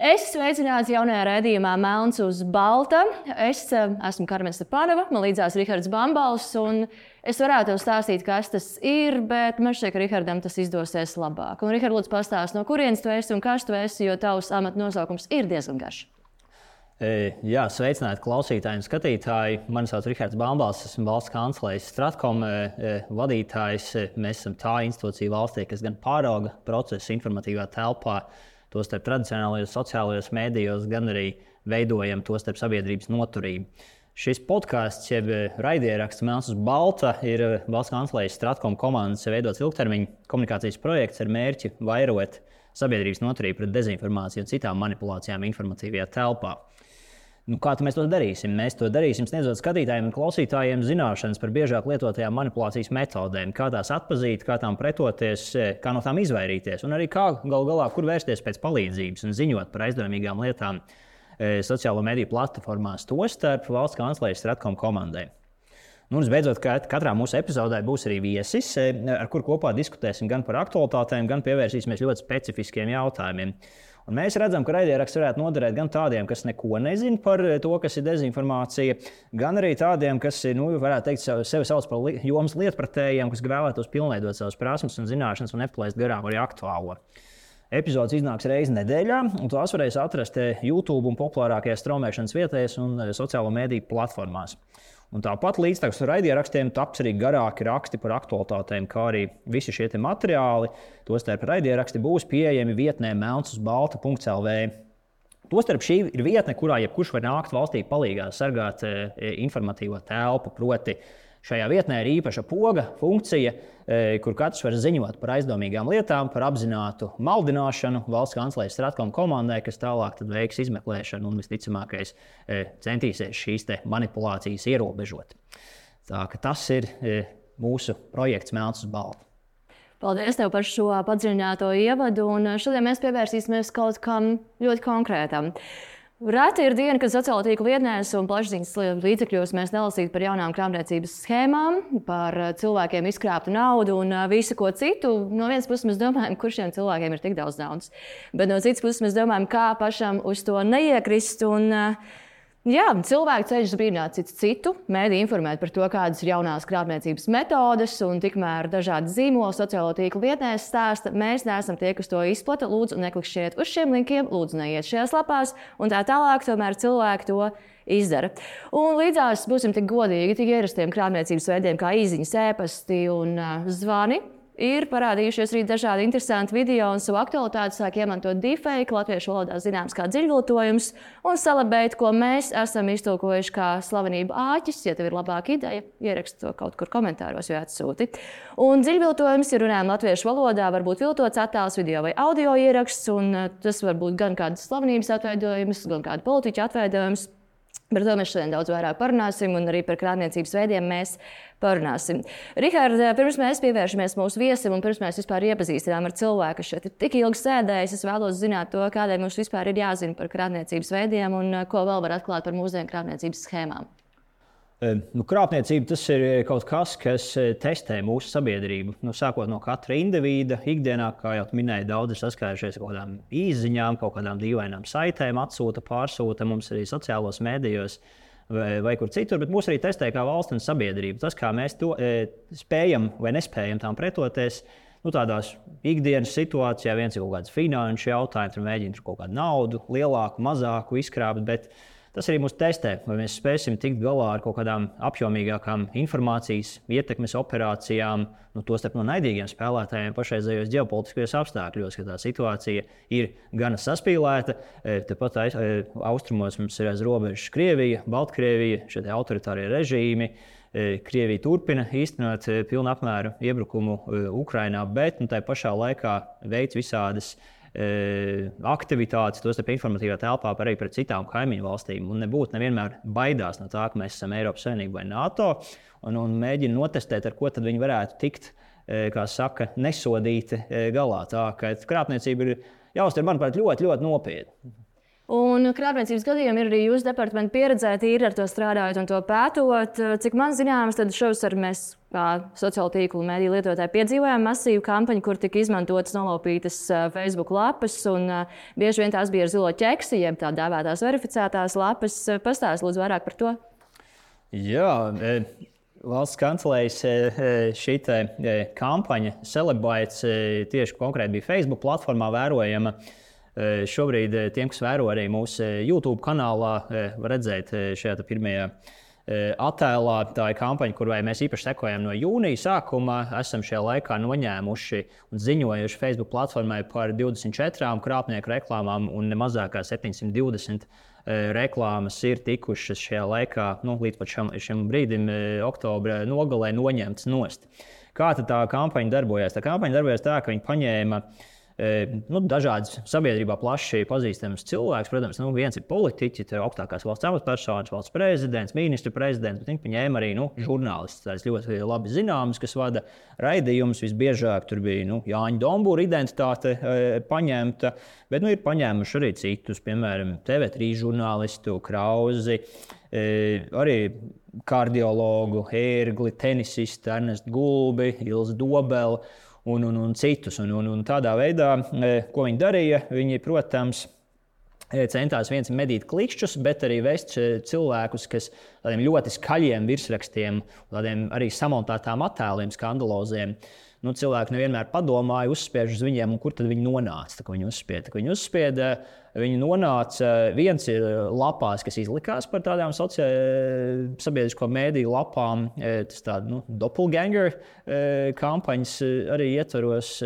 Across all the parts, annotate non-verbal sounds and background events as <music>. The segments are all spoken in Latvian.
Es sveicināts jaunajā raidījumā Melns uz Balta. Es eh, esmu Karmen Stepanova, man līdzās Rihards Bambals. Es varētu tev stāstīt, kas tas ir, bet man šķiet, ka Rihardam tas izdosies labāk. Un, Rihard, lūdzu, pastāsti, no kurienes tu esi un kas tu esi, jo tavs amata nosaukums ir diezgan garš. E, jā, sveicināti klausītāji un skatītāji. Mani sauc Rihards Bambals, esmu valsts kanclers Stratkom e, e, vadītājs. Mēs esam tā institūcija valstī, kas gan pārauga procesu informatīvā telpā, tostarp tradicionālajos sociālajos mēdījos, gan arī veidojam to starp sabiedrības noturību. Šis podkāsts, jeb raidieraksts Melns uz Balta, ir valsts kanclers Stratkom komandas veidots ilgtermiņa komunikācijas projekts ar mērķi vairot sabiedrības noturību pret dezinformāciju un citām manipulācijām informatīvajā telpā. Nu, kā mēs to darīsim? Mēs to darīsim, sniedzot skatītājiem un klausītājiem zināšanas par biežāk lietotajām manipulācijas metodēm, kā tās atpazīt, kā tām pretoties, eh, kā no tām izvairīties, un arī kā gal galā, kur vērsties pēc palīdzības un ziņot par aizdomīgām lietām e, sociālo mediju platformās, tostarp valsts kanclers Ratkom komandai. Nu, un, visbeidzot, katrā mūsu epizodē būs arī viesis, eh, ar kuriem kopā diskutēsim gan par aktualitātēm, gan pievērsīsimies ļoti specifiskiem jautājumiem. Un mēs redzam, ka raidieraksts varētu noderēt gan tādiem, kas neko nezina par eh, to, kas ir dezinformācija, gan arī tādiem, kas nu, varētu teikt, sevi sauc par li jomas lietpratējiem, kas vēlētos pilnveidot savas prasmes un zināšanas un neplēst garām arī aktuālo. Epizodes iznāks reizes nedēļā, un tās varēs atrast eh, YouTube un populārākajās straumēšanas vietās un sociālo mediju platformās. Un tāpat līdztekus raidierakstiem taps arī garāki raksti par aktualitātēm, kā arī visi šie materiāli. Tostarp raidieraksti būs pieejami vietnē melnsuzbalta.lv. Tostarp šī ir vietne, kurā jebkurš var nākt valstī palīdzīgā sargāt e, informatīvo telpu, proti, Šajā vietnē ir īpaša poga funkcija, e, kur katrs var ziņot par aizdomīgām lietām, par apzinātu maldināšanu valsts kanclers Stratkom komandai, kas tālāk veiks izmeklēšanu un visticamākais e, centīsies šīs manipulācijas ierobežot. Tā, tas ir e, mūsu projekts Melns uz Baltu. Paldies tev par šo padziļināto ievadu, un šodien mēs pievērsīsimies kaut kam ļoti konkrētam. Reti ir diena, kad sociālo tīklu vietnēs un plašsaziņas līdzekļos mēs nelasītu par jaunām krāpniecības schēmām, par eh, cilvēkiem izkrāptu naudu un eh, visu ko citu. No vienas puses mēs domājam, kur šiem cilvēkiem ir tik daudz naudas, bet no citas puses mēs domājam, kā pašam uz to neiekrist. Un, uh, Jā, cilvēki cenšas brīdināt citu, citu mēdī informēt par to, kādas ir jaunās krāpniecības metodes, un tikmēr dažādi zīmoli sociālo tīklu vietnēs stāsta, mēs neesam tie, kas to izplata. Lūdzu, neklikšķiet uz šiem linkiem, lūdzu, neiet šajās lapās, un tā tālāk. Tomēr cilvēki to izdara. Un līdzās būsim tik godīgi, tik ierastiem krāpniecības veidiem kā īsiņas, ēpasti un uh, zvani ir parādījušies arī dažādi interesanti video un savu aktualitāti sāk izmantot deepfake, latviešu valodā zināms kā dziļviltojums, un salabēt, ko mēs esam iztulkojuši kā slavenību āķis. Ja tev ir labāka ideja, ieraksti to kaut kur komentāros vai atsūti. Un dziļviltojums, ja runājam latviešu valodā, var būt viltots attēls, video vai audio ieraksts, un eh, tas var būt gan kādas slavenības atveidojums, gan kāda politiķa atveidojums. Par to mēs šodien daudz vairāk parunāsim, un arī par krāpniecības veidiem mēs parunāsim. Rihards, pirms mēs pievēršamies mūsu viesim, un pirms mēs vispār iepazīstinām ar cilvēku, kas šeit ir tik ilgi sēdējis, es vēlos zināt to, kādēļ mums vispār ir jāzina par krāpniecības veidiem un ko vēl var atklāt par mūsdienu krāpniecības schēmām. Nu, krāpniecība tas ir kaut kas, kas testē mūsu sabiedrību. Nu, sākot no katra indivīda, ikdienā, kā jau minēju, daudz ir saskārušies ar kaut kādām īsiņām, kaut kādām dīvainām saitēm, atsūta, pārsūta mums arī sociālos mēdījos. Vai, vai kur citur, bet mūs arī testē kā valsts un sabiedrība. Tas, kā mēs to e, spējam vai nespējam tām pretoties, nu, tādās ikdienas situācijās, viens ir kaut kāds finanšu jautājums, tur mēģina kaut kādu naudu, lielāku, mazāku izkrāpt. Bet, Tas arī mūs testē, vai mēs spēsim tikt galā ar kaut kādām apjomīgākām informācijas, ietekmes operācijām, nu, tostarp no naidīgiem spēlētājiem pašreizējos ģeopolitiskajos apstākļos, ka tā situācija ir gana saspīlēta. E, tepat e, austrumos mums ir aiz robežas Krievija, Baltkrievija, šie autoritārie režīmi. E, Krievija turpina īstenot pilnu apmēru iebrukumu Ukrajinā, bet nu, tā pašā laikā veids visādas uh, aktivitātes, tos informatīvā telpā arī pret citām kaimiņu valstīm. Un nebūtu nevienmēr baidās no tā, ka mēs esam Eiropas Savienība vai NATO un, un mēģina notestēt, ar ko tad viņi varētu tikt, e, kā saka, nesodīti e, galā. Tā kā krāpniecība ir jāuztver, manuprāt, ļoti, ļoti nopietni. Un krāpniecības gadījumi ir arī jūsu departamenta pieredzē, tīri ar to strādājot un to pētot. Cik man zināms, tad šovasar mēs, kā sociālo tīklu mēdīju lietotāji, piedzīvojām masīvu kampaņu, kur tika izmantotas nolaupītas Facebook lapas. Un, bieži vien tās bija ar zilo ķeksi, jeb tā dēvētās verificētās lapas. Pastāstiet lūdzu vairāk par to. Jā, Valsts kancelējas šī kampaņa Celebrate tieši konkrēti bija Facebook platformā vērojama. Šobrīd tiem, kas vēro arī mūsu YouTube kanālā, var redzēt šajā pirmajā attēlā. Tā ir kampaņa, kurai mēs īpaši sekojam no jūnija sākuma. Esam šajā laikā noņēmuši un ziņojuši Facebook platformai par 24 krāpnieku reklāmām un ne mazāk kā 720 reklāmas ir tikušas šajā laikā, nu, līdz šim, šim brīdim, oktobra nogalē, noņemtas nost. Kā tā kampaņa darbojās? Tā kampaņa darbojās tā, ka viņi paņēma uh, nu, dažādas sabiedrībā plaši pazīstamas cilvēks. Protams, nu, viens ir politiķis, ir augstākās valsts amatpersonas, valsts prezidents, ministra prezidents, bet viņi paņēma arī nu, žurnālistus, tādus ļoti labi zināmus, kas vada raidījumus. Visbiežāk tur bija nu, Jāņa Dombūra identitāte paņemta, bet nu, ir paņēmuši arī citus, piemēram, TV3 žurnālistu, Krauzi. Arī kardiologu, ērgli, tenisistu Ernestu Gulbi, Ilzu Dobelu un, un, un citus. Un, un, un tādā veidā, e, ko viņi darīja, viņi, protams, e, centās viens medīt klikšķus, bet arī vest e, cilvēkus, kas tādiem ļoti skaļiem virsrakstiem, tādiem arī samontētām attēliem, skandaloziem. Nu, cilvēki nevienmēr padomāja, uzspiež uz viņiem, kur tad viņi nonāca. Viņi uzspieda, viņi uzspieda Viņi nonāca, viens ir lapās, kas izlikās par tādām sociālajām sabiedrisko mēdīju lapām, tas tāds nu, doppelganger kampaņas arī ietvaros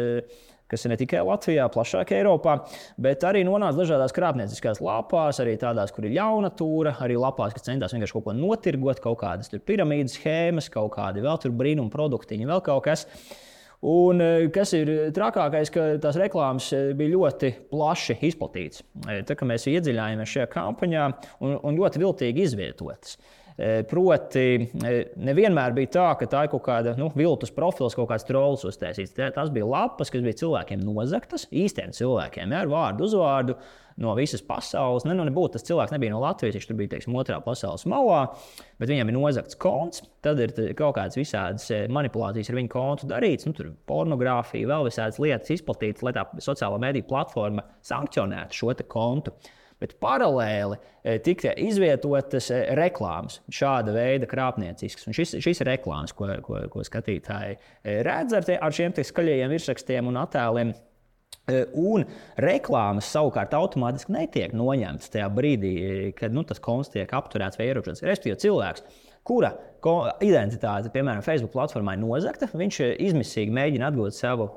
kas ir ne tikai Latvijā, plašāk Eiropā, bet arī nonāca dažādās krāpnieciskās lapās, arī tādās, kur ir jauna tūra, arī lapās, kas centās vienkārši kaut ko notirgot, kaut kādas piramīdas schēmas, kaut kādi vēl tur brīnuma produktiņi, vēl kaut kas. Un, eh, kas ir trakākais, ka tās reklāmas eh, bija ļoti plaši izplatītas. Eh, tā kā mēs iedziļinājāmies šajā kampaņā un, un ļoti viltīgi izvietotas. Proti, nevienmēr bija tā, ka tā ir kaut kāda nu, viltus profils, kaut kāds trolls uztaisīts. Tas bija lapas, kas bija cilvēkiem nozagtas, īstiem cilvēkiem, ja, ar vārdu, uzvārdu no visas pasaules. Ne, nu, nebūtu, tas cilvēks nebija no Latvijas, viņš tur bija teiksim, otrā pasaules malā, bet viņam ir nozagts konts. Tad ir kaut kādas visādas eh, manipulācijas ar viņu kontu darītas, nu, tur pornogrāfija, vēl visādas lietas izplatītas, lai tā sociālā mediju platforma sankcionētu šo kontu. Bet paralēli eh, tika izvietotas eh, reklāmas, šāda veida krāpnieciskas. Un šis, šis reklāmas, ko, ko, ko skatītāji redz ar, te, ar šiem skaļajiem virsrakstiem un attēliem. Eh, un reklāmas savukārt automātiski netiek noņemtas tajā brīdī, kad nu, tas konts tiek apturēts vai ierobežots. Respektīvi, cilvēks, kura identitāte, piemēram, Facebook platformā ir nozagta, viņš eh, izmisīgi mēģina atgūt savu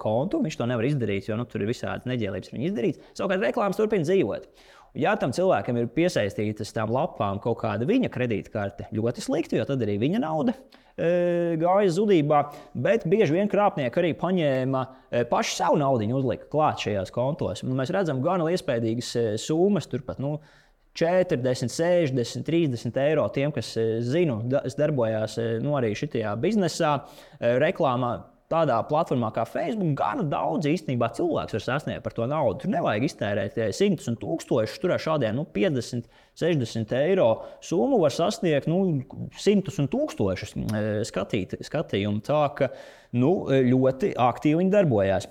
kontu. Viņš to nevar izdarīt, jo nu, tur ir visādi neģēlības viņa izdarīts. Savukārt reklāmas turpina dzīvot. Ja tam cilvēkam ir piesaistītas tām lapām kaut kāda viņa kredītkarte, ļoti slikti, jo tad arī viņa nauda e, gāja zudībā. Bet bieži vien krāpnieki arī paņēma e, pašu savu naudu, uzlika klāt šajās kontos. Un mēs redzam gan iespējas e, summas, turpat. Nu, 40, 60, 30 eiro tiem, kas zinu, darbojās nu, arī šajā biznesā, reklāmā tādā platformā kā Facebook, gana daudz īstenībā cilvēks var sasniegt par to naudu. Tur nevajag iztērēt simtus un tūkstošus. Tur ar šādiem nu, 50, 60 eiro summu var sasniegt nu, simtus un tūkstošus eh, skatīt, skatījumu. Tā ka nu, ļoti aktīvi viņi darbojās.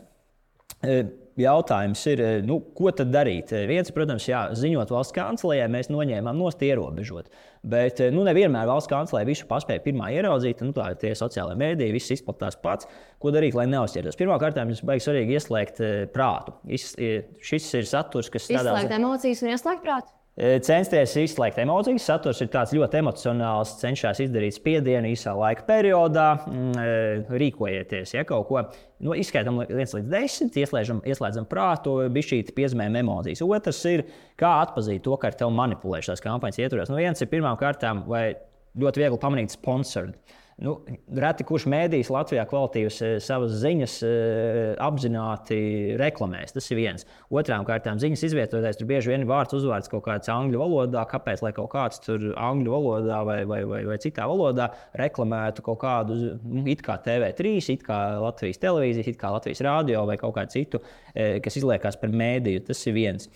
Eh, jautājums ir, nu, ko tad darīt? Viens, protams, jā, ziņot valsts kancelējai, mēs noņēmām nost ierobežot. Bet nu, nevienmēr valsts kancelē visu paspēja pirmā ieraudzīt. Nu, tā ir tie sociālai mēdīji, viss izplatās pats. Ko darīt, lai neuzķertos? Pirmkārt, mums baigi svarīgi ieslēgt prātu. Šis ir saturs, kas strādā. Ieslēgt emocijas un ieslēgt prātu. Censties izslēgt emocijas. Saturs ir ļoti emocionāls, cenšas izdarīt spiedienu īsā laika periodā. Mm, rīkojieties, ja kaut ko nu, izskaidrojam līdz 10, ieslēdzam, ieslēdzam prātu, bišķīt piezīmējam emocijas. Otrs ir, kā atpazīt to, ka ar tevi manipulē šās kampaņas ietvaros. Nu, viens ir pirmām kārtām, vai ļoti viegli pamanīt sponsoru. Nu, reti kurš mēdījis Latvijā kvalitīvas eh, savas ziņas eh, apzināti reklamēs. Tas ir viens. Otrām kārtām ziņas izvietoties, tur bieži vien vārds uzvārds kaut kāds angļu valodā. Kāpēc lai kaut kāds tur angļu valodā vai, vai, vai, vai citā valodā reklamētu kaut kādu, nu, it kā TV3, it kā Latvijas televīzijas, it kā Latvijas radio vai kaut kādu citu, eh, kas izliekas par mēdīju? Tas ir viens.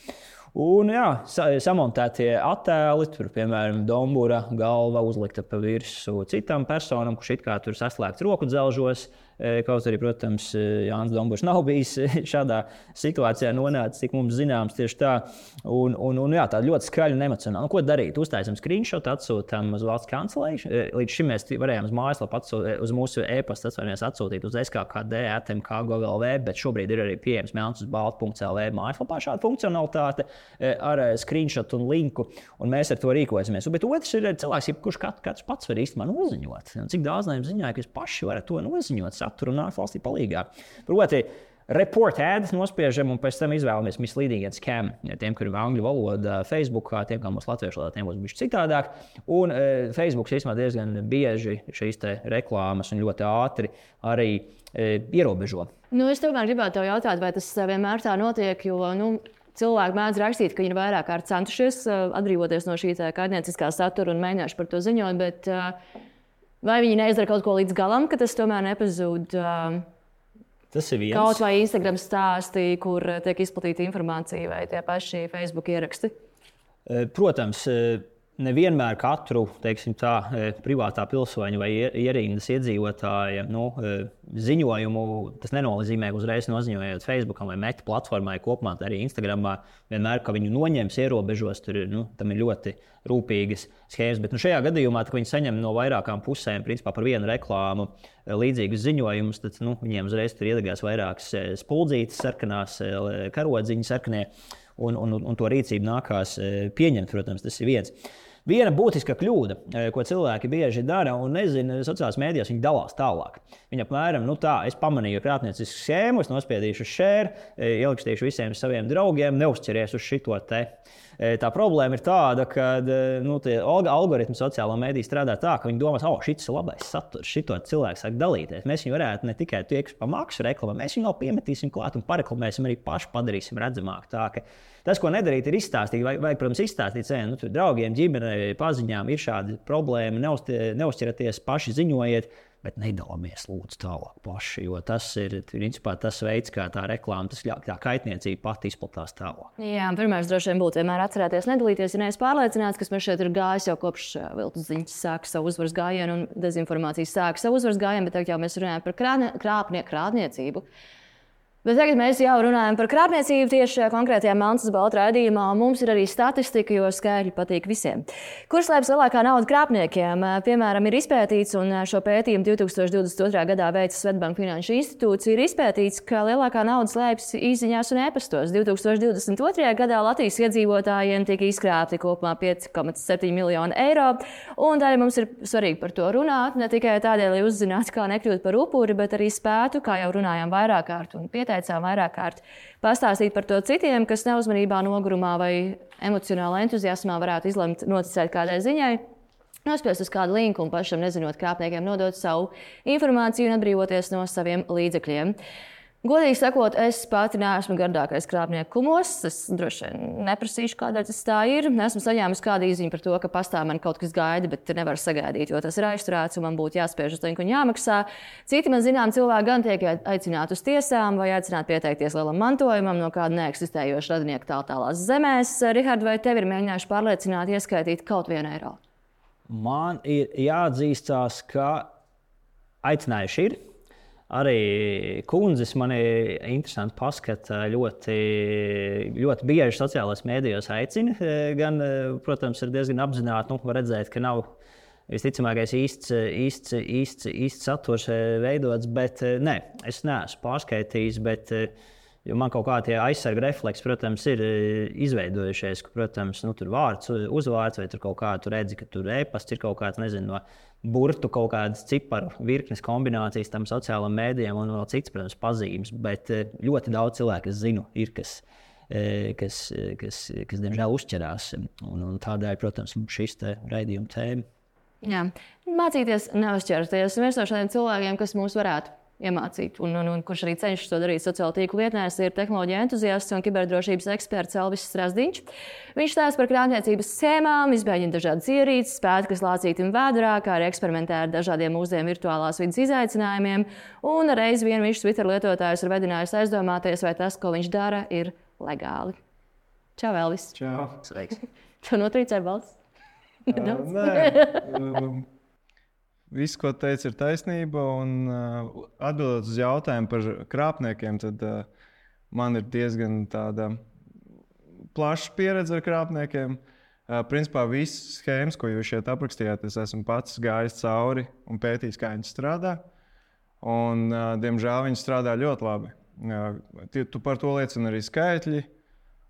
Un, jā, samontētie attēli, tur, piemēram, Dombūra galva uzlikta pa virsmu citam personam, kurš it kā tur saslēgts roku dzelžos. Kaut arī, protams, Jānis Dombūrs nav bijis <laughs> šādā situācijā nonācis, cik mums zināms, tieši tā. Un, un, un jā, tā ļoti skaļa un emocionāla. Nu, ko darīt? Uztaisām screenshot, atsūtām uz valsts kancelēju. Līdz šim mēs varējām uz mājaslapu, atsūt, uz mūsu e-pasta atsūtīt uz SKKD, ATMK, GOVLV, bet šobrīd ir arī pieejams melns uz baltu.CLV mājaslapā šāda funkcionalitāte ar screenshot un linku, un mēs ar to rīkosimies. Bet otrs ir cilvēks, kurš katrs, pats var īstenībā noziņot. Cik daudz no jums ziņoja, ka jūs paši varat to noziņot? Saturu un nāk valstī palīdzīgā. Proti, Report ēdas nospiežam un pēc tam izvēlamies scam. Ja tiem, kuriem ir angļu valoda, Facebook, tiem, kam mums latviešu valodā, tiem būs bijis citādāk. Un e, Facebook īstenībā diezgan bieži šīs reklāmas un ļoti ātri arī e, ierobežo. Nu, es tomēr gribētu jautāt, vai tas vienmēr tā notiek, jo nu, cilvēki mēdz rakstīt, ka viņi vairāk kārt centušies e, atbrīvoties no šī kaitnieciskā satura un mēģinājuši par to ziņot. Bet, uh, Vai viņi neizdara kaut ko līdz galam, ka tas tomēr nepazūd? Uh, Tas ir viens. Kaut vai Instagram stāstī, kur tiek izplatīta informācija, vai tie paši Facebook ieraksti? Protams, nevienmēr katru teiksim, tā, privātā pilsoņa vai ierindas iedzīvotāja nu, ziņojumu tas nenozīmē, uzreiz noziņojot Facebook vai Meta platformai kopumā, arī Instagram. Vienmēr, ka viņu noņems, ierobežos, tur nu, tam ir ļoti rūpīgas schēmas. Bet nu, šajā gadījumā, kad viņi saņem no vairākām pusēm, principā par vienu reklāmu, līdzīgus ziņojumus, tad nu, viņiem uzreiz tur iedegās vairākas spuldzītes, sarkanās karodziņas, sarkanie un, un, un to rīcību nākās e, pieņemt. Protams, tas ir viens. Viena būtiska kļūda, e, ko cilvēki bieži dara, un nezinu, sociālajās mēdījās viņi dalās tālāk. Viņi apmēram, nu tā, es pamanīju krāpniecisku schēmu, es nospiedīšu šēru, e, ielikstīšu visiem saviem draugiem, neuzķeries uz šito te. Tā problēma ir tāda, ka nu, algoritmi sociālajā mēdī strādā tā, ka viņi domā, ka oh, šis ir labais saturs, šito cilvēku sāk dalīties. Mēs viņu varētu ne tikai tieks pa maksu reklamēt, mēs viņu vēl piemetīsim klāt un pareklamēsim arī paši padarīsim redzamāku. Tā, tas, ko nedarīt, ir izstāstīt, vai, vai protams, izstāstīt saviem nu, draugiem, ģimenei, paziņām, ir šādi problēma, neuzķeraties, paši ziņojiet bet nedalāmies lūdzu tālāk paši, jo tas ir principā, tas veids, kā tā reklāma, tas ļauj, tā kaitniecība pati izplatās tālāk. Jā, pirmais droši vien būtu vienmēr atcerēties nedalīties, ja neesmu pārliecināts, kas man šeit ir gājis jau kopš viltus ziņas sāka savu uzvaras gājienu un dezinformācijas sāka savu uzvaras gājienu, bet tagad jau mēs runājam par krāpnieku krāpniecību. Bet tagad mēs jau runājam par krāpniecību tieši šajā konkrētajā Melnas balta raidījumā. Mums ir arī statistika, jo skaidri patīk visiem. Kur slēpjas lielākā nauda krāpniekiem? Piemēram, ir izpētīts, un šo pētījumu 2022. gadā veica Svetbanka Finanšu institūcija, ir izpētīts, ka lielākā nauda slēpjas izziņās un e-pastos. 2022. gadā Latvijas iedzīvotājiem tika izkrāpti kopumā 5,7 miljoni eiro. Un tādēļ mums ir svarīgi par to runāt, ne tikai tādēļ, lai uzzinātu, kā nekļūt par upuri, bet arī spētu, kā jau runājām vairāk kārt un pieteikt ieteicām vairāk kārt pastāstīt par to citiem, kas neuzmanībā, nogurumā vai emocionālā entuziasmā varētu izlemt noticēt kādai ziņai. Nospiest uz kādu linku un pašam nezinot krāpniekiem nodot savu informāciju un atbrīvoties no saviem līdzekļiem. Godīgi sakot, es pati neesmu gardākais krāpnieku kumos. Es droši vien neprasīšu, kādēļ tas tā ir. Esmu saņēmis kādu īziņu par to, ka pastāv man kaut kas gaida, bet nevar sagaidīt, jo tas ir aizturēts un man būtu jāspiež uz linku un jāmaksā. Citi man zinām, cilvēki gan tiek aicināti uz tiesām vai aicināti pieteikties lielam mantojumam no kāda neeksistējoša radinieka tāl tālās zemēs. Rihard, vai tev ir mēģinājuši pārliecināt, ieskaitīt kaut vienu eiro? Man ir jāatzīstās, ka aicinājuši ir Arī kundzes man ir interesanti paskata. Ļoti, ļoti bieži sociālajos mēdījos aicina. Gan, protams, ir diezgan apzināti, nu, redzēt, ka nav visticamākais īsts, īsts, īsts, īsts saturs veidots, bet nē, es neesmu pārskaitījis. Bet, Jo man kaut kādi aizsarga refleksi, protams, ir izveidojušies, ka, protams, nu, tur vārds, uzvārds vai tur kaut kā tur redzi, ka tur e-pasts ir kaut kāds, nezinu, no burtu kaut kādas ciparu virknes kombinācijas tam sociālajiem mēdījiem un vēl citas, protams, pazīmes. Bet eh, ļoti daudz cilvēku, es zinu, ir kas. Eh, kas, kas, kas, diemžēl, uzķerās. Un, un tādēļ, protams, šis raidījuma tēma. Jā. Mācīties, neuzķerties. Viens no šādiem cilvēkiem, kas mūs varētu iemācīt, un, un, un kurš arī cenšas to darīt sociālo tīklu vietnēs, ir tehnoloģija entuziasts un kiberdrošības eksperts Elvis Strasdiņš. Viņš stāsta par krāpniecības schēmām, izmēģina dažādas ierīces, spētu, kas lācīti un vēdrā, kā arī eksperimentē ar dažādiem mūsdienu virtuālās vidas izaicinājumiem, un reiz vien viņš Twitter lietotājus ir vedinājis aizdomāties, vai tas, ko viņš dara, ir legāli. Čau, Elvis. Čau. Sveiks. <laughs> Tu notrīcēji balss. Uh, <laughs> nē, <laughs> um, viss, ko teica, ir taisnība. Un, uh, atbildot uz jautājumu par krāpniekiem, tad uh, man ir diezgan plaša pieredze ar krāpniekiem. Uh, principā visas schēmas, ko jūs šeit aprakstījāt, es esmu pats gājis cauri un pētījis, kā viņas strādā. Un, uh, diemžēl viņi strādā ļoti labi. Uh, tu par to liecina arī skaitļi.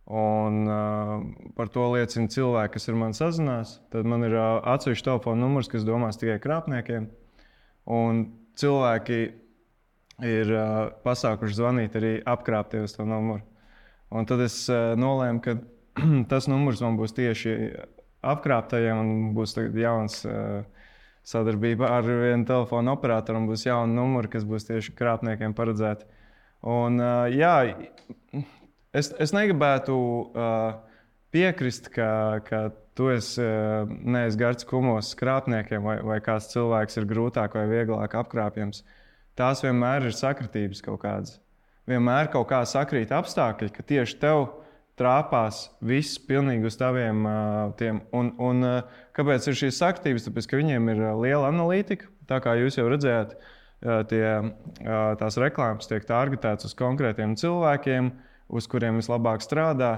Un, uh, par to liecina cilvēki, kas ar mani sazinās. Tad man ir uh, atsevišķs telefona numurs, kas domās tikai krāpniekiem. Un cilvēki ir uh, pasākuši zvanīt arī apkrāptie uz to numuru. Un tad es uh, nolēmu, ka <clears throat> tas numurs man būs tieši apkrāptajiem, un būs jauns uh, sadarbība ar vienu telefonu operatoru, būs jauna numura, kas būs tieši krāpniekiem paredzēta. Un, uh, jā, Es, es negribētu uh, piekrist, ka, ka tu esi uh, nevis garš kumos krāpniekiem, vai, vai kāds cilvēks ir grūtāk vai vieglāk apkrāpjams. Tās vienmēr ir sakritības kaut kādas. Vienmēr kaut kā sakrīt apstākļi, ka tieši tev trāpās viss pilnīgi uz taviem uh, tiem. Un, un uh, kāpēc ir šīs sakritības? Tāpēc, ka viņiem ir liela analītika. Tā kā jūs jau redzējāt, tie, tās reklāmas tiek targetētas uz konkrētiem cilvēkiem. Uh, uz kuriem vislabāk strādā.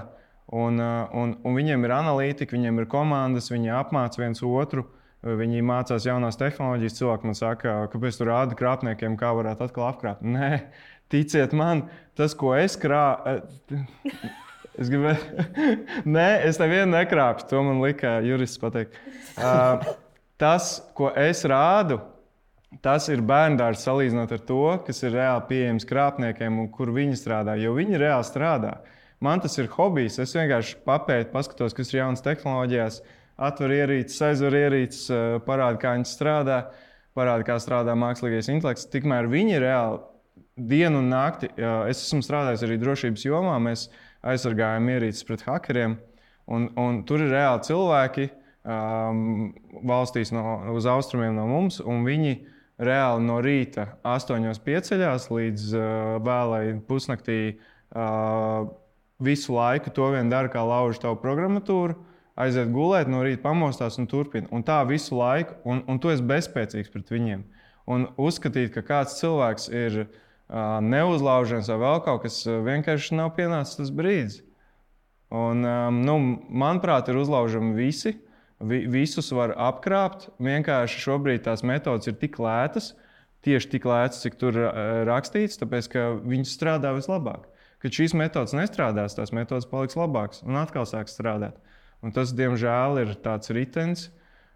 Un, un, un viņiem ir analītika, viņiem ir komandas, viņi apmāca viens otru. Viņi mācās jaunās tehnoloģijas. Cilvēki man saka, kāpēc tur rāda krāpniekiem, kā varētu atkal apkrāpt. Nē, ticiet man, tas, ko es krāpu, es gribēju, <laughs> nē, es nevienu nekrāpju. To man lika jurists pateikt. Uh, tas, ko es rādu, Tas ir bērngārds salīdzinot ar to, kas ir reāli pieejams krāpniekiem un kur viņi strādā. Jo viņi reāli strādā. Man tas ir hobijs. Es vienkārši papēju, paskatos, kas ir jaunas tehnoloģijās, atveru ierīces, aizveru ierīces, eh, parādu, kā viņas strādā, parādu, kā strādā mākslīgais intelekts. Tikmēr viņi reāli dienu un nakti, es esmu strādājis arī drošības jomā, mēs aizsargājam ierīces pret hackeriem. Un, un tur ir reāli cilvēki um, valstīs no, uz austrumiem no mums, un viņi viņi reāli no rīta 8.00 pieceļās līdz uh, vēlai pusnaktī. Uh, visu laiku to vien dara, kā lauž tavu programmatūru, aiziet gulēt, no rīta pamostās un turpina. Un tā visu laiku, un, un tu esi bezspēcīgs pret viņiem. Un uzskatīt, ka kāds cilvēks ir uh, neuzlaužams vai vēl kaut kas, vienkārši nav pienācis tas brīdis. Un, um, nu, manuprāt, ir uzlaužami visi. Vi, visus var apkrāpt. Vienkārši šobrīd tās metodas ir tik lētas, tieši tik lētas, cik tur rakstīts, tāpēc ka viņas strādā vislabāk. Kad šīs metodas nestrādās, tās metodas paliks labākas un atkal sāks strādāt. Un tas, diemžēl, ir tāds ritenis,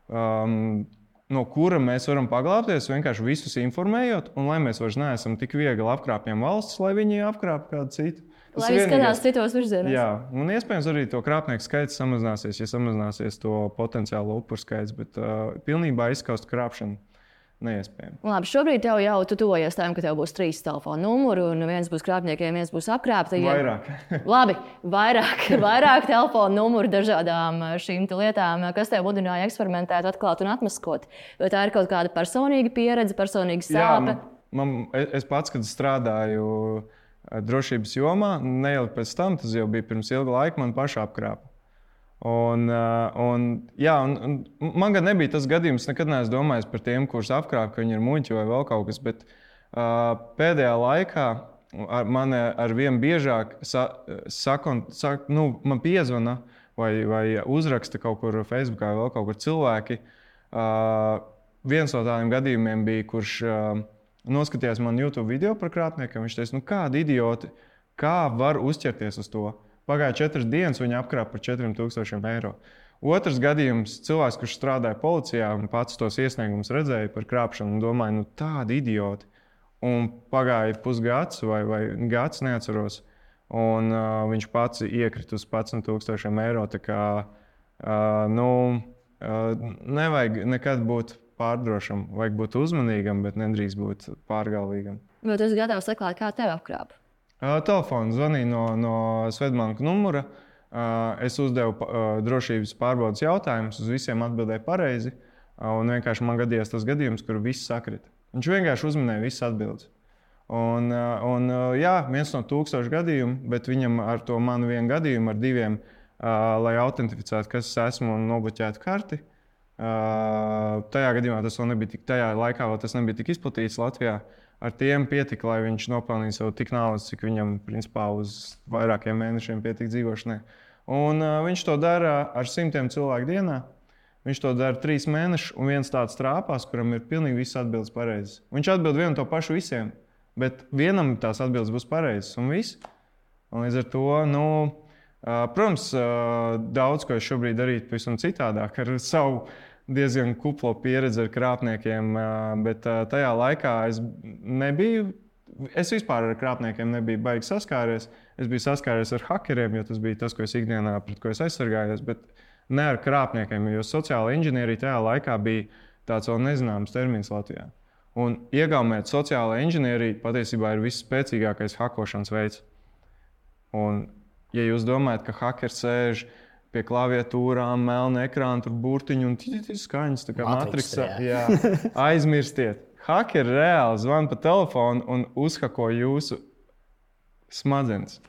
um, no kura mēs varam paglābties, vienkārši visus informējot, un lai mēs vairs neesam tik viegli apkrāpjam valsts, lai viņi apkrāptu kādu citu. Lai viņi skatās citos virzienos. Jā, un iespējams arī to krāpnieku skaits samazināsies, ja samazināsies to potenciālo upuru skaits, bet uh, pilnībā izskaust krāpšanu. Neiespējami. Labi, šobrīd tev jau tuvojas tam, ka tev būs trīs telefona numuri, un viens būs krāpniekiem, viens būs apkrāptajiem. Vairāk. <laughs> Labi, vairāk, vairāk telefona numuru dažādām uh, šīm lietām, kas tev mudināja eksperimentēt, atklāt un atmaskot. Vai tā ir kaut kāda personīga pieredze, personīga sāpe? Jā, man, man, es pats, kad strādāju drošības jomā. Neilgi pēc tam, tas jau bija pirms ilga laika, man pašā apkrāpa. Un, un, jā, un, un man gan nebija tas gadījums, nekad neesmu domājis par tiem, kurus apkrāpa, ka viņi ir muļķi vai vēl kaut kas. Bet uh, pēdējā laikā ar mani ar vien biežāk sa, saka, sak, nu, man piezvana vai, vai uzraksta kaut kur Facebook vai vēl kaut kur cilvēki. Uh, viens no tādiem gadījumiem bija, kurš uh, noskatījās man YouTube video par krāpniekiem. Viņš teica, nu kādi idioti, kā var uzķerties uz to? Pagāja četras dienas, viņa apkrāpa par 4000 eiro. Otrs gadījums - cilvēks, kurš strādāja policijā un pats tos iesniegumus redzēja par krāpšanu un domāja, nu tādi idioti. Un pagāja pusgads vai, vai gads, neatceros. Un uh, viņš pats iekrita uz 11,000 eiro. Kā, uh, nu, uh, nevajag nekad būt pārdrošam, vajag būt uzmanīgam, bet nedrīkst būt pārgalvīgam. Vai tu esi gatavs atklāt, kā tevi apkrāp? Uh, Telefons zvanīja no, no Svetbanka numura. Uh, es uzdevu uh, drošības pārbaudas jautājumus, uz visiem atbildēju pareizi. Uh, un vienkārši man gadījās tas gadījums, kur viss sakrita. Viņš vienkārši uzminēja visas atbildes. Un, uh, un, uh, jā, viens no tūkstošiem gadījumu, bet viņam ar to manu vienu gadījumu, ar diviem lai autentificētu, kas es esmu un nobloķētu karti. Uh, tajā gadījumā tas vēl nebija tik, tajā laikā vēl tas nebija tik izplatīts Latvijā. Ar tiem pietika, lai viņš nopelnītu sev tik naudas, cik viņam principā uz vairākiem mēnešiem pietika dzīvošanai. Un, uh, viņš to dara ar simtiem cilvēku dienā. Viņš to dara trīs mēnešus, un viens tāds trāpās, kuram ir pilnīgi viss atbildes pareizas. Viņš atbild vienu to pašu visiem, bet vienam tās atbildes būs pareizas un viss. Un līdz ar to, nu, uh, protams, uh, daudz ko es šobrīd darītu pavisam citādāk ar savu diezgan kuplo pieredzi ar krāpniekiem, bet tajā laikā es nebiju. Es vispār ar krāpniekiem nebiju baigi saskāries. Es biju saskāries ar hackeriem, jo tas bija tas, ko es ikdienā pret ko es aizsargājos, bet ne ar krāpniekiem. Jo sociāla inženierija tajā laikā bija tāds vēl nezināms termins Latvijā. Un iegaumēt sociālo inženieriju patiesībā ir visspēcīgākais hakošanas veids. Un, ja jūs domājat, ka hackers sēž pie klaviatūrām, melna ekrāna, tur burtiņu un tītas skaņas, tā kā matriksā. Jā. jā, <laughs> aizmirstiet. Hakeri reāli zvana pa telefonu un uzhako jūsu smadzenes.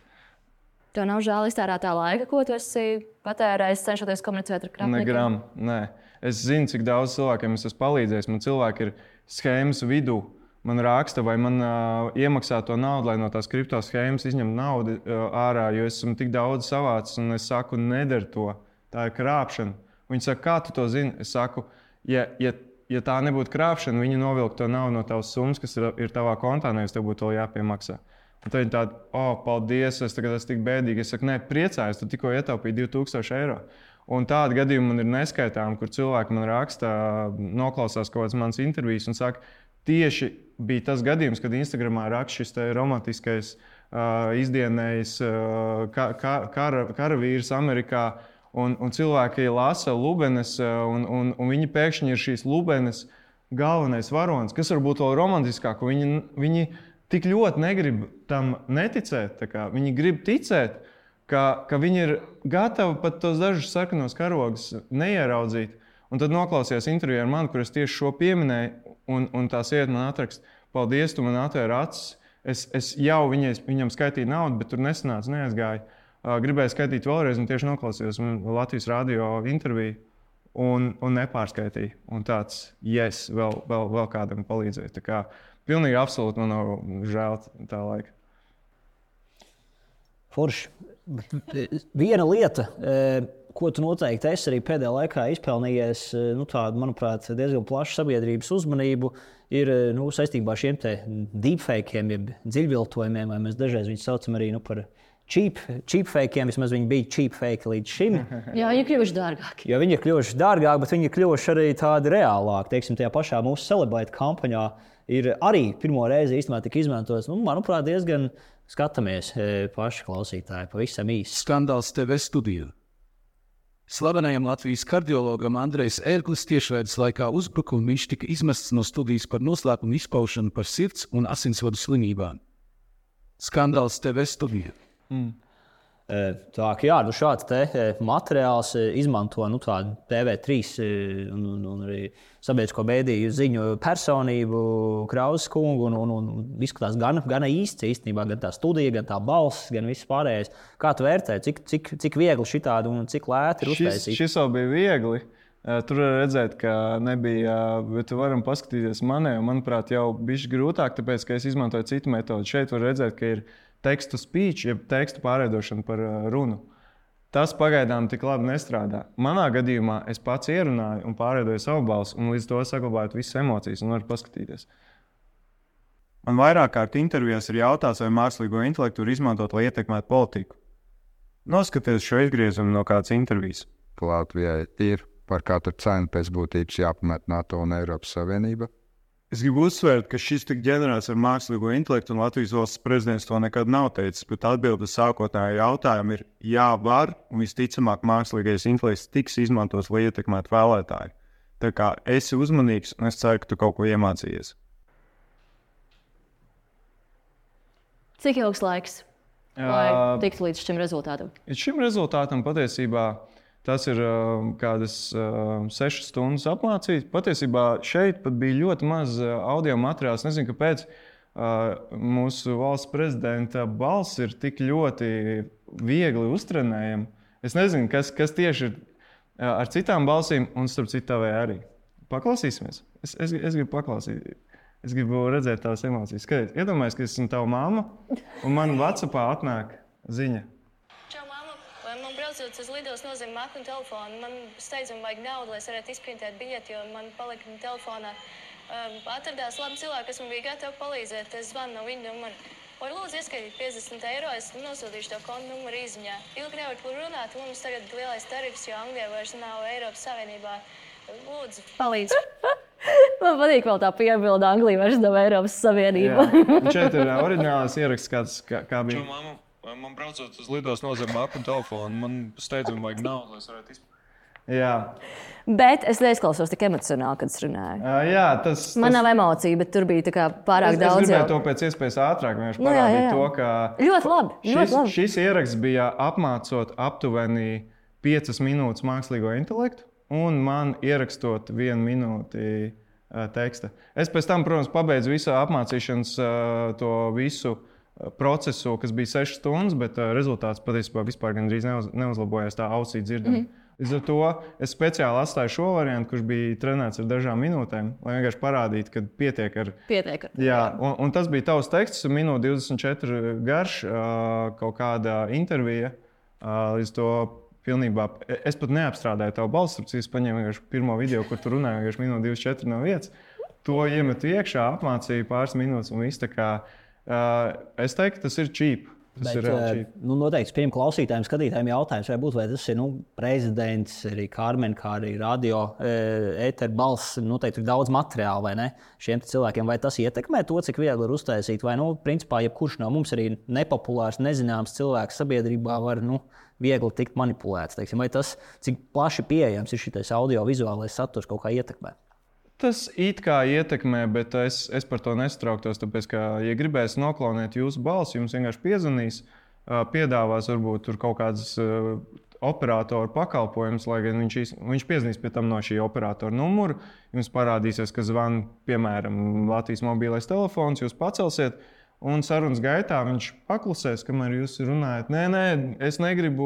Tev nav žēl iztērētā laika, ko tu esi patērējis, cenšoties komunicēt ar krāpniekiem? Negram, nē. Es zinu, cik daudz cilvēkiem es esmu palīdzējis. Man cilvēki ir schēmas vidū man raksta, vai man uh, iemaksā to naudu, lai no tās kripto schēmas izņemtu naudu uh, ārā, jo es esmu tik daudz savācis, un es saku, nedara to. Tā ir krāpšana. Viņi saka, kā tu to zini? Es saku, ja, ja, ja tā nebūtu krāpšana, viņi novilktu to naudu no tavas summas, kas ir, ir tavā kontā, nevis tev būtu jāpiemaksā. Un tad viņi tādi, oh, paldies, es tagad esmu tik bēdīgi. Es saku, nē, priecājos, tu tikko ietaupīji 2000 eiro. Un tādi gadījumi man ir neskaitāmi, kur cilvēki man raksta, noklausās kaut kādas manas intervijas un saka, tieši bija tas gadījums, kad Instagramā raksta šis romantiskais uh, izdienējs uh, ka, ka, kara, karavīrs Amerikā. Un, un cilvēki lasa lubenes, un, un, un viņi pēkšņi ir šīs lubenes galvenais varonis, kas varbūt vēl romantiskāk. Viņi, viņi tik ļoti negrib tam neticēt. Viņi grib ticēt, ka, ka viņi ir gatavi pat tos dažus sarkanos karogus neieraudzīt. Un tad noklausījās interviju ar mani, kur es tieši šo pieminēju, un, un tā sieviete man atraksta, paldies, tu man atvēri acis. Es, es jau viņai, viņam skaitīju naudu, bet tur nesanāca, neaizgāja. Gribēju skaitīt vēlreiz, un tieši noklausījos Latvijas radio interviju un, un nepārskaitīju. Un tāds, yes, vēl, vēl, vēl kādam palīdzēja. Tā kā pilnīgi absolūti man nav žēl tā laika. Forši. Viena lieta. Ko tu noteikti esi arī pēdējā laikā izpelnījies, nu, tādu, manuprāt, diezgan plašu sabiedrības uzmanību, ir eh, nu, saistībā ar šiem deepfakiem, jeb dziļviltojumiem, vai mēs dažreiz viņus saucam arī nu, par cheap, cheap fakiem. Vismaz viņi bija cheap fake līdz šim. <laughs> Jā, viņi ir kļuvuši dārgāki. Jo viņi ir kļuvuši dārgāki, bet viņi ir kļuvuši arī tādi reālāki. Teiksim, tajā pašā mūsu celebrēta kampaņā ir arī pirmo reizi īstenībā tika izmantots, nu, manuprāt, diezgan skatāmies eh, paši klausītāji, pavisam īsi. Skandāls TV studijā. Slavenajam Latvijas kardiologam Andrejs Ērglis tiešraides laikā uzbruka un viņš tika izmests no studijas par noslēpumu izpaušanu par sirds un asinsvadu slimībām. Skandāls TV studijā. Mm. Tā kā jā, nu šāds materiāls izmanto nu, TV3 un, un, un arī sabiedrisko mēdīju ziņu personību, Krausas kungu. Un, un, un izskatās gan, gan īsts īstenībā, gan tā studija, gan tā balss, gan viss pārējais. Kā tu vērtē, cik, cik, cik viegli šitādi un cik lēti ir uztaisīt? Šis, šis jau bija viegli. Tur var redzēt, ka nebija, bet varam paskatīties manē. Manuprāt, jau bija grūtāk, tāpēc, ka es izmantoju citu metodi. Šeit var redzēt, ka ir ielikās tekstu speech, jeb tekstu pārveidošanu par uh, runu. Tas pagaidām tik labi nestrādā. Manā gadījumā es pats ierunāju un pārveidoju savu balsi, un līdz to saglabāju visas emocijas un varu paskatīties. Man vairāk kārt intervijās ir jautāts, vai mākslīgo intelektu var izmantot, lai ietekmētu politiku. Noskatieties šo izgriezumu no kādas intervijas. Latvijai ir par katru cenu pēc būtības jāpamet NATO un Eiropas Savienība. Es gribu uzsvērt, ka šis tik ģenerēts ar mākslīgo intelektu, un Latvijas valsts prezidents to nekad nav teicis. Bet atbilde uz sākotnējo jautājumu ir jā, var, un visticamāk, mākslīgais intelekts tiks izmantots, lai ietekmētu vēlētāju. Tā kā esi uzmanīgs, un es ceru, ka tu kaut ko iemācījies. Cik ilgs laiks, lai tiktu līdz šim rezultātam? Līdz šim rezultātam patiesībā Tas ir uh, kādas uh, sešas stundas apmācīts. Patiesībā šeit bija ļoti maz uh, audio materiāls. Nezinu, kāpēc uh, mūsu valsts prezidenta balss ir tik ļoti viegli uztrenējama. Es nezinu, kas, kas tieši ir ā, ar citām balsīm, un starp citu, tavai arī. Paklausīsimies. Es, es, es gribu paklausīt. Es gribu redzēt tavas emocijas. Skaties, iedomājieties, ka es esmu tava mamma, un man Vācijā atnāk ziņa. Čau, braucot uz lidos nozīmē maknu telefonu? Man steidzami vajag naudu, lai es varētu izprintēt biļeti, jo man palika telefonā. Um, atradās labi cilvēki, kas man bija gatavi palīdzēt. Es zvanu no viņa numura. Vai lūdzu ieskaitīt 50 eiro, es nosūtīšu to kontu numuru izziņā. Ilgi nevar par runāt, mums tagad ir lielais tarifs, jo Anglijā vairs nav Eiropas Savienībā. Lūdzu, palīdzi. <laughs> Man patīk vēl tā piebilde, Anglija vairs nav Eiropas Savienība. Un šeit ir ā, oriģināls ieraksts, kāds, kā, kā Čau, bija. mamma, man braucot uz lidos nozīmē mapu un telefonu. Man steidzami vajag naudu, lai es varētu izpildīt. Jā, Bet es neizklausos tik emocionāli, kad es runāju. Ā, jā tas, tas Man nav emociju, bet tur bija tā kā pārāk es, es daudz. gribēju jau. to pēc iespējas ātrāk vienkārši Nu, jā, parādīt jā, jā. to, ka Ļoti labi. Ļoti šis, labi. šis ieraksts bija apmācot aptuveni 5 minūtes mākslīgo intelektu, un man ierakstot vienu minūti ā, teksta. Es pēc tam, protams, pabeidzu visu apmācīšanas ā, to visu ā, procesu, kas bija 6 stundas, bet ā, rezultāts patiesībā vispār gandrīz neuz, neuzlabojās tā ausī dzirdama. Mm -hmm. Līdz ar to es speciāli atstāju šo variantu, kurš bija trenēts ar dažām minūtēm, lai vienkārši parādītu, ka pietiek ar Pietiek. ar- Jā, un, un tas bija tavs teksts, minūte 24 garš, ā, kaut kāda intervija. ā, Līdz to pilnībā. Es pat neapstrādāju tavu balsi, tāpēc es paņēmu pirmo video, kur tu runāji vienkārši minūte 24 no vietas. To iemetu iekšā, apmācīju pāris minūtes, un viss tā kā. Ā, Es teiktu, tas ir cheap. Tas Bet, ir eh, nu, noteikti pirmiem klausītājiem, skatītājiem jautājums, vai, būt, vai tas ir nu, prezidents, arī Kārmen, kā arī radio ēteru balss. Noteikti ir daudz materiāla, vai ne? Šiem cilvēkiem, vai tas ietekmē to, cik viegli ir uztaisīt, vai, nu, principā, jebkurš no mums arī nepopulārs, nezināms cilvēks sabiedrībā var nu, viegli tikt manipulēts. Teiksim, vai tas, cik plaši pieejams ir šis audio-vizuālais saturs, kaut kā ietekmē? Tas it kā ietekmē, bet es, es par to nestrauktos. Tāpēc, ka, ja gribēs noklaunēt jūsu balsi, jums vienkārši piezvanīs, piedāvās varbūt tur kaut kādas ā, operatoru pakalpojumus, lai gan viņš, viņš piezvanīs pie tam no šī operatora numura. Jums parādīsies, ka zvan, piemēram, Latvijas mobilais telefons, jūs pacelsiet. Un sarunas gaitā viņš paklusēs, kamēr jūs runājat. Nē, nē, es negribu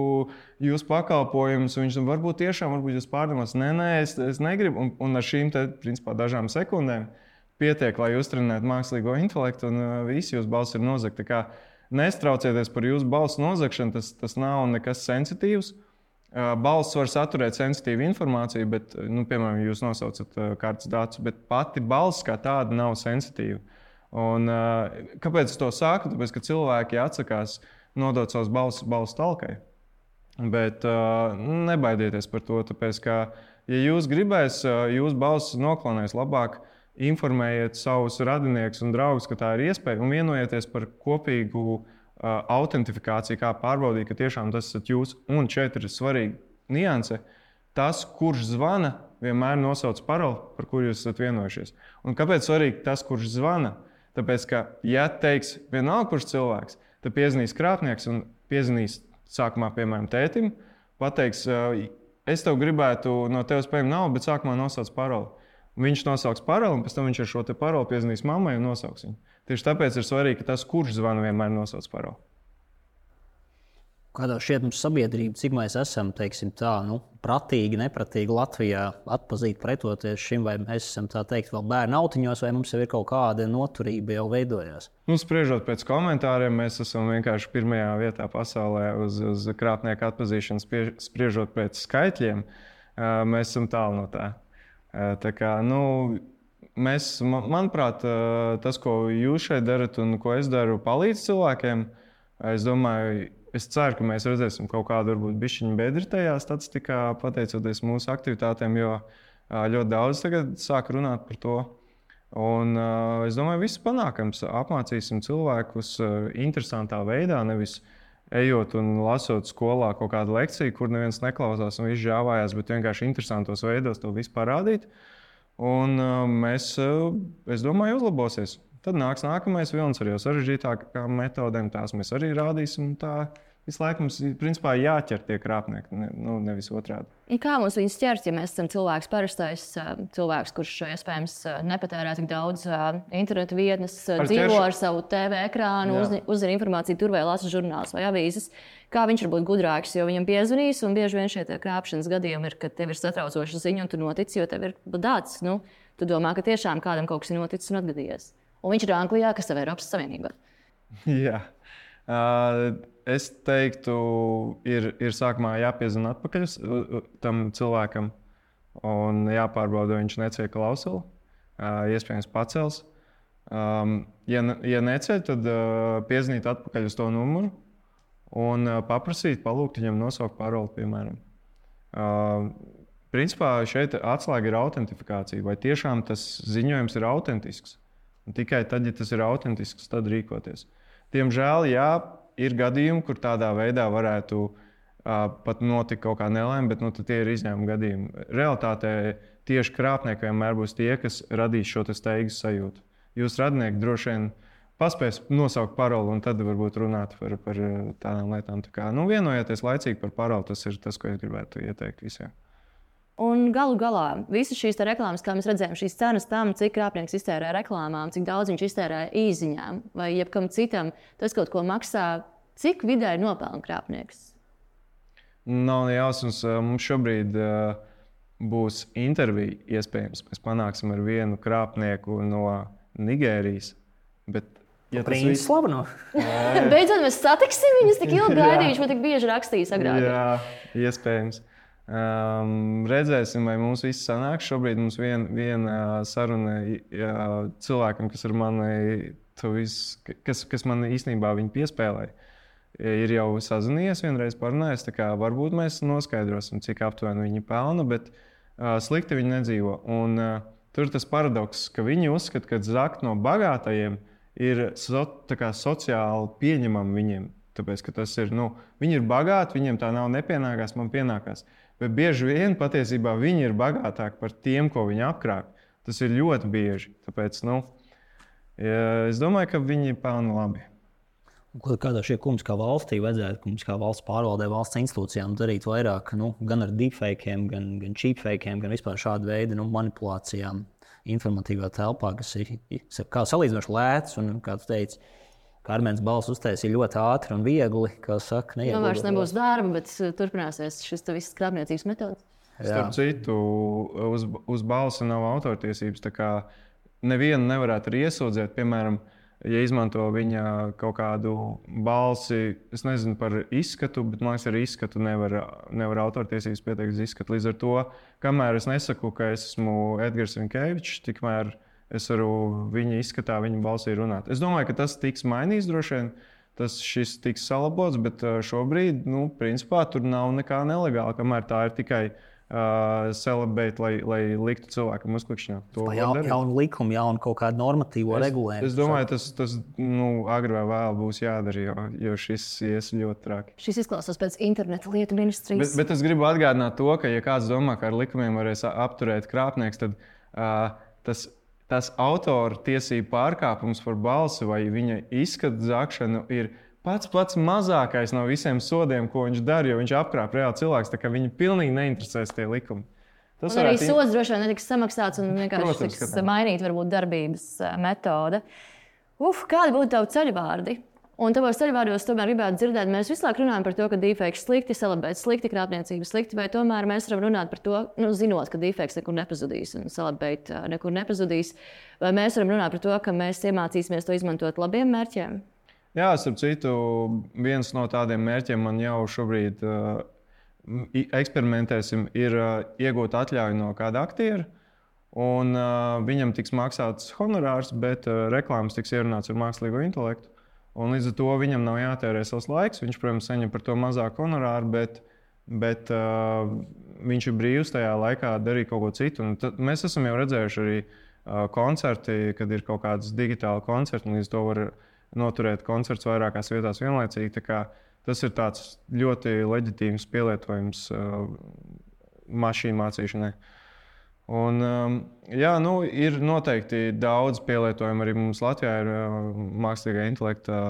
jūsu pakalpojumus. Viņš varbūt tiešām varbūt jūs pārdomās, nē, nē, es, es negribu. Un, un ar šīm te, principā, dažām sekundēm pietiek, lai uztrenētu mākslīgo intelektu, un uh, visi jūsu balss ir nozagti. Nestraucieties par jūsu balsu nozagšanu, tas, tas nav nekas sensitīvs. Uh, Balsts var saturēt sensitīvu informāciju, bet, uh, nu, piemēram, jūs nosaucat uh, kārtas datus, bet pati balss kā tāda nav sensitīva. Un, uh, kāpēc es to saku? Tāpēc, ka cilvēki atsakās nodot savus balsis balsu talkai. Bet uh, nebaidieties par to, tāpēc, ka, ja jūs gribēs, uh, jūsu balss noklonēs labāk, informējiet savus radiniekus un draugus, ka tā ir iespēja, un vienojieties par kopīgu uh, autentifikāciju, kā pārbaudīt, ka tiešām tas esat jūs. Un šeit ir svarīga nianse. Tas, kurš zvana, vienmēr nosauc paroli, par kuru jūs esat vienojušies. Un kāpēc svarīgi tas, kurš zvana? Tāpēc, ka, ja teiks vienalga, kurš cilvēks, tad piezvanīs krāpnieks un piezvanīs sākumā, piemēram, tētim, pateiks, "Uh, es tev gribētu no tevis paņemt naudu, bet sākumā nosauc paroli. Viņš nosauks paroli, un pēc tam viņš ar šo paroli piezvanīs mammai un nosauks viņu. Tieši tāpēc ir svarīgi, ka tas, kurš zvana, vienmēr nosauc paroli. Kādā šķiet mums sabiedrība, cik mēs esam, teiksim, tā, nu, pratīgi, nepratīgi Latvijā atpazīt, pretoties šim, vai mēs esam tā teikt, vēl bērnu autiņos, vai mums jau ir kaut kāda noturība jau veidojās. Nu, spriežot pēc komentāriem, mēs esam vienkārši pirmajā vietā pasaulē uz, uz krāpnieku atpazīšanu, spie- spriežot pēc skaitļiem. Mēs esam tālu no tā. Tā kā, nu, mēs, man- manuprāt, tas, ko jūs šeit darat un ko es daru, palīdz cilvēkiem. Es domāju, es ceru, ka mēs redzēsim kaut kādu varbūt bišķiņu bedri tajā statistikā, pateicoties mūsu aktivitātēm, jo ļoti daudz tagad sāk runāt par to. Un, uh, es domāju, viss panākams. Apmācīsim cilvēkus uh, interesantā veidā, nevis ejot un lasot skolā kaut kādu lekciju, kur neviens neklausās un viss žāvājās, bet vienkārši interesantos veidos to visu parādīt. Un uh, mēs, uh, es domāju, uzlabosies. Tad nāks nākamais vilnis ar jau sarežģītākām metodēm. Tās mēs arī rādīsim. un Tā Visu laiku mums principā, jāķer tie krāpnieki, ne, nu, nevis otrādi. Un kā mums viņus ķert, ja mēs esam cilvēks, parastais cilvēks, kurš iespējams nepatērē tik daudz internetu vietnes, Par dzīvo ķeršu- ar savu TV ekrānu, uzzi- uzzina informāciju tur vai lasa žurnālus vai avīzes. Kā viņš var būt gudrāks, jo viņam piezvanīs, un bieži vien šie krāpšanas gadījumi ir, kad tev ir satraucoša ziņa, un tu notici, jo tev ir dāts. Nu, tu domā, ka tiešām kādam kaut kas ir noticis un atgadījies. Un viņš ir Anglijā, kas ir Eiropas Savienībā. Jā. Uh, es teiktu, ir, ir sākumā jāpiezina atpakaļ tam cilvēkam un jāpārbauda, vai viņš neceļ klausuli. Uh, iespējams, pacels. Um, ja, ja neceļ, tad uh, piezvanīt atpakaļ uz to numuru un uh, paprasīt, palūgt viņam nosaukt paroli, piemēram. Uh, principā šeit atslēga ir autentifikācija. Vai tiešām tas ziņojums ir autentisks? Un tikai tad, ja tas ir autentisks, tad rīkoties. Diemžēl, jā, ir gadījumi, kur tādā veidā varētu uh, pat notikt kaut kā nelaime, bet nu, tie ir izņēmuma gadījumi. Realtātē tieši krāpnieki vienmēr būs tie, kas radīs šo te steigas sajūtu. Jūs radinieki droši vien paspēs nosaukt paroli un tad varbūt runāt par, par tādām lietām. Tā kā, nu, vienojieties laicīgi par paroli, tas ir tas, ko es gribētu ieteikt visiem. Un galu galā visas šīs te reklāmas, kā mēs redzējām, šīs cenas tam, cik krāpnieks iztērē reklāmām, cik daudz viņš iztērē īsiņām vai jebkam citam, tas kaut ko maksā. Cik vidēji nopelna krāpnieks? Nav ne jausmas. uh, Mums šobrīd uh, būs intervija. Iespējams, mēs panāksim ar vienu krāpnieku no Nigērijas. Bet, ja tas Princis viss- slaveno. <laughs> Beidzot, mēs satiksim viņus tik ilgi <laughs> gaidījuši, vai tik bieži rakstījis agrāk. Jā, iespējams. Um, redzēsim, vai mums viss sanāks. Šobrīd mums viena vien, uh, saruna jā, cilvēkam, kas, mani, to visu, kas, kas man īstenībā piespēlēja. Ir jau sazinājies, vienreiz parunājis. Varbūt mēs noskaidrosim, cik aptuveni viņi pelna, bet uh, slikti viņi nedzīvo. Un, uh, tur tas paradoks, ka viņi uzskata, ka zakt no bagātajiem ir so, sociāli pieņemami viņiem. Tāpēc, tas ir, nu, viņi ir bagāti, viņiem tā nav nepienākās, man pienākās. Bet bieži vien patiesībā viņi ir bagātāki par tiem, ko viņi apkrāk. Tas ir ļoti bieži. Tāpēc, nu, es domāju, ka viņi pelna labi. Kādā šie kungs kā valstī vajadzētu, mums kā valsts pārvaldē, valsts institūcijām darīt vairāk nu, gan ar deepfakiem, gan, gan cheapfakiem, gan vispār šādu veidu nu, manipulācijām informatīvā telpā, kas ir kā salīdzinoši lēts un, kā tu teici, Karmens balss uztaisīja ļoti ātri un viegli, kā saka, Nu, vairs nebūs darba, bet uh, turpināsies šis te viss krāpniecības metods. Starp citu, uz, uz balsi nav autortiesības. tā kā Nevienu nevarētu arī iesūdzēt, piemēram, ja izmanto viņa kaut kādu balsi, es nezinu par izskatu, bet man liekas, ar izskatu nevar, nevar autortiesības pieteikt uz izskatu. Līdz ar to, kamēr es nesaku, ka es esmu Edgars Vinkevičs, tikmēr es varu viņa izskatā, viņa balsī runāt. Es domāju, ka tas tiks mainīts droši vien. Tas šis tiks salabots, bet šobrīd, nu, principā, tur nav nekā nelegāla, kamēr tā ir tikai uh, celebrēt, lai, lai liktu cilvēkam uzklikšķināt. To var jaunu darīt. jaun likumu, jaunu kaut kādu normatīvo regulējumu. Es domāju, tas, tas nu, agrāk vai vēlāk būs jādara, jo, jo šis ies ļoti traki. Šis izklausās pēc interneta lietu ministrijas. Bet, bet es gribu atgādināt to, ka, ja kāds domā, ka ar likumiem varēs apturēt krāpnieks, tad uh, tas, tas autora tiesību pārkāpums par balsi vai viņa izskatu zakšanu ir pats pats mazākais no visiem sodiem, ko viņš dara, jo viņš apkrāp reāli cilvēks. Tā kā viņu pilnīgi neinteresēs tie likumi. Tas arī varētu sots droši vien netiks samaksāts un vienkārši Protams, tiks mainīta varbūt darbības eh, metode. Uf, kādi būtu tavi ceļvārdi? Un tavos ceļvārdos tomēr gribētu dzirdēt, mēs visu laiku runājam par to, ka defekts slikti, celebrēt slikti, krāpniecība slikti, vai tomēr mēs varam runāt par to, nu, zinot, ka defekts nekur nepazudīs un celebrēt nekur nepazudīs. Vai mēs varam runāt par to, ka mēs iemācīsimies to izmantot labiem mērķiem? Jā, starp citu, viens no tādiem mērķiem man jau šobrīd uh, eksperimentēsim, ir uh, iegūt atļauju no kāda aktiera. Un uh, viņam tiks maksāts honorārs, bet uh, reklāmas tiks ierunāts ar mākslīgo intelektu. Un līdz ar to viņam nav jātērē savs laiks. Viņš, protams, saņem par to mazāku honorāru, bet, bet uh, viņš ir brīvs tajā laikā darīt kaut ko citu. Mēs esam jau redzējuši arī uh, koncerti, kad ir kaut kādas digitāla koncerta, un līdz to var noturēt koncerts vairākās vietās vienlaicīgi. Tas ir ļoti leģitīvs pielietojums uh, mašīnu mācīšanai. Un, um, jā, nu, ir noteikti daudz pielietojumu arī mums Latvijā. Ir uh, mākslīgā intelekta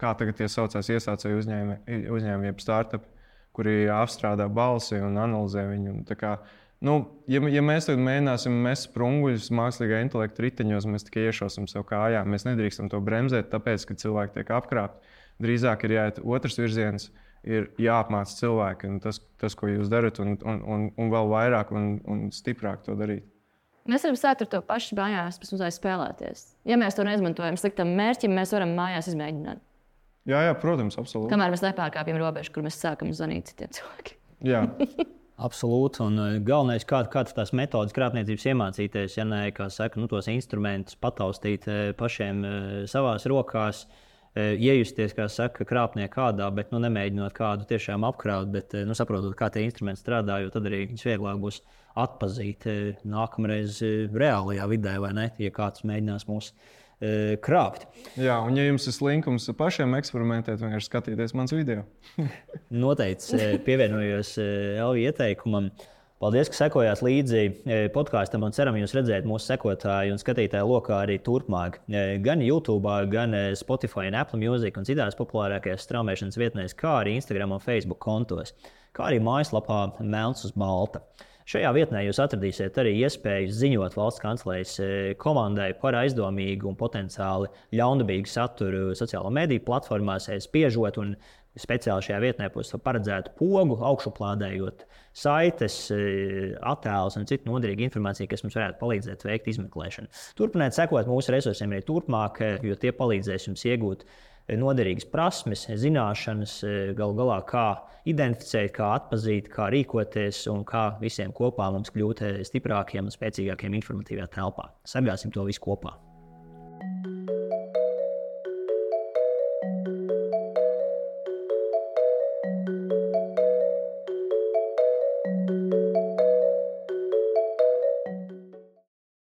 kā tagad tie saucās, iesācēju uzņēmumi, uzņēmumi jeb startupi, kuri apstrādā balsi un analizē viņu. Un kā, nu, ja, ja mēs tagad mēģināsim mest sprunguļus mākslīgā intelekta riteņos, mēs tikai iešausim sev kājā. Mēs nedrīkstam to bremzēt, tāpēc, ka cilvēki tiek apkrāpti. Drīzāk ir jāiet otrs virziens, ir jāapmāca cilvēki. Tas, tas, ko jūs darat, un, un, un, un vēl vairāk un, un stiprāk to darīt. Mēs varam sākt ar to pašu mājās, pēc tam spēlēties. Ja mēs to neizmantojam sliktam mērķim, mēs varam mājās izmēģināt. Jā, jā, protams, absolūti. Kamēr mēs nepārkāpjam robežu, kur mēs sākam zvanīt citiem cilvēkiem. Jā. <laughs> Absolūti. Un uh, galvenais, kā, kādas tās metodas krāpniecības iemācīties, ja ne saka, nu, tos instrumentus pataustīt uh, pašiem uh, savās rokās, iejusties, kā saka, krāpniekā kādā, bet nu, nemēģinot kādu tiešām apkraut, bet nu, saprotot, kā tie instrumenti strādā, jo tad arī viņus vieglāk būs atpazīt nākamreiz reālajā vidē, vai ne, ja kāds mēģinās mūsu E, krāpt. Jā, un ja jums ir slinkums pašiem eksperimentēt, vienkārši skatīties mans video. <laughs> Noteikti e, pievienojos e, Elvija ieteikumam. Paldies, ka sekojāt līdzi podkāstam un ceram jūs redzēt mūsu sekotāju un skatītāju lokā arī turpmāk. Gan YouTube, gan Spotify, Apple Music un citās populārākajās straumēšanas vietnēs, kā arī Instagram un Facebook kontos, kā arī mājaslapā Melns uz Balta. Šajā vietnē jūs atradīsiet arī iespēju ziņot valsts kancelejas e, komandai par aizdomīgu un potenciāli ļaundabīgu saturu sociālo mediju platformās, spiežot un speciāli šajā vietnē būs paredzēta pogu, augšuplādējot saites, e, attēlus un citu noderīgu informāciju, kas mums varētu palīdzēt veikt izmeklēšanu. Turpiniet sekot mūsu resursiem arī turpmāk, e, jo tie palīdzēs jums iegūt noderīgas prasmes, zināšanas, e, galu galā, kā identificēt, kā atzīt, kā rīkoties un kā visiem kopā mums kļūt e, stiprākiem un spēcīgākiem informatīvajā telpā. Sargāsim to visu kopā!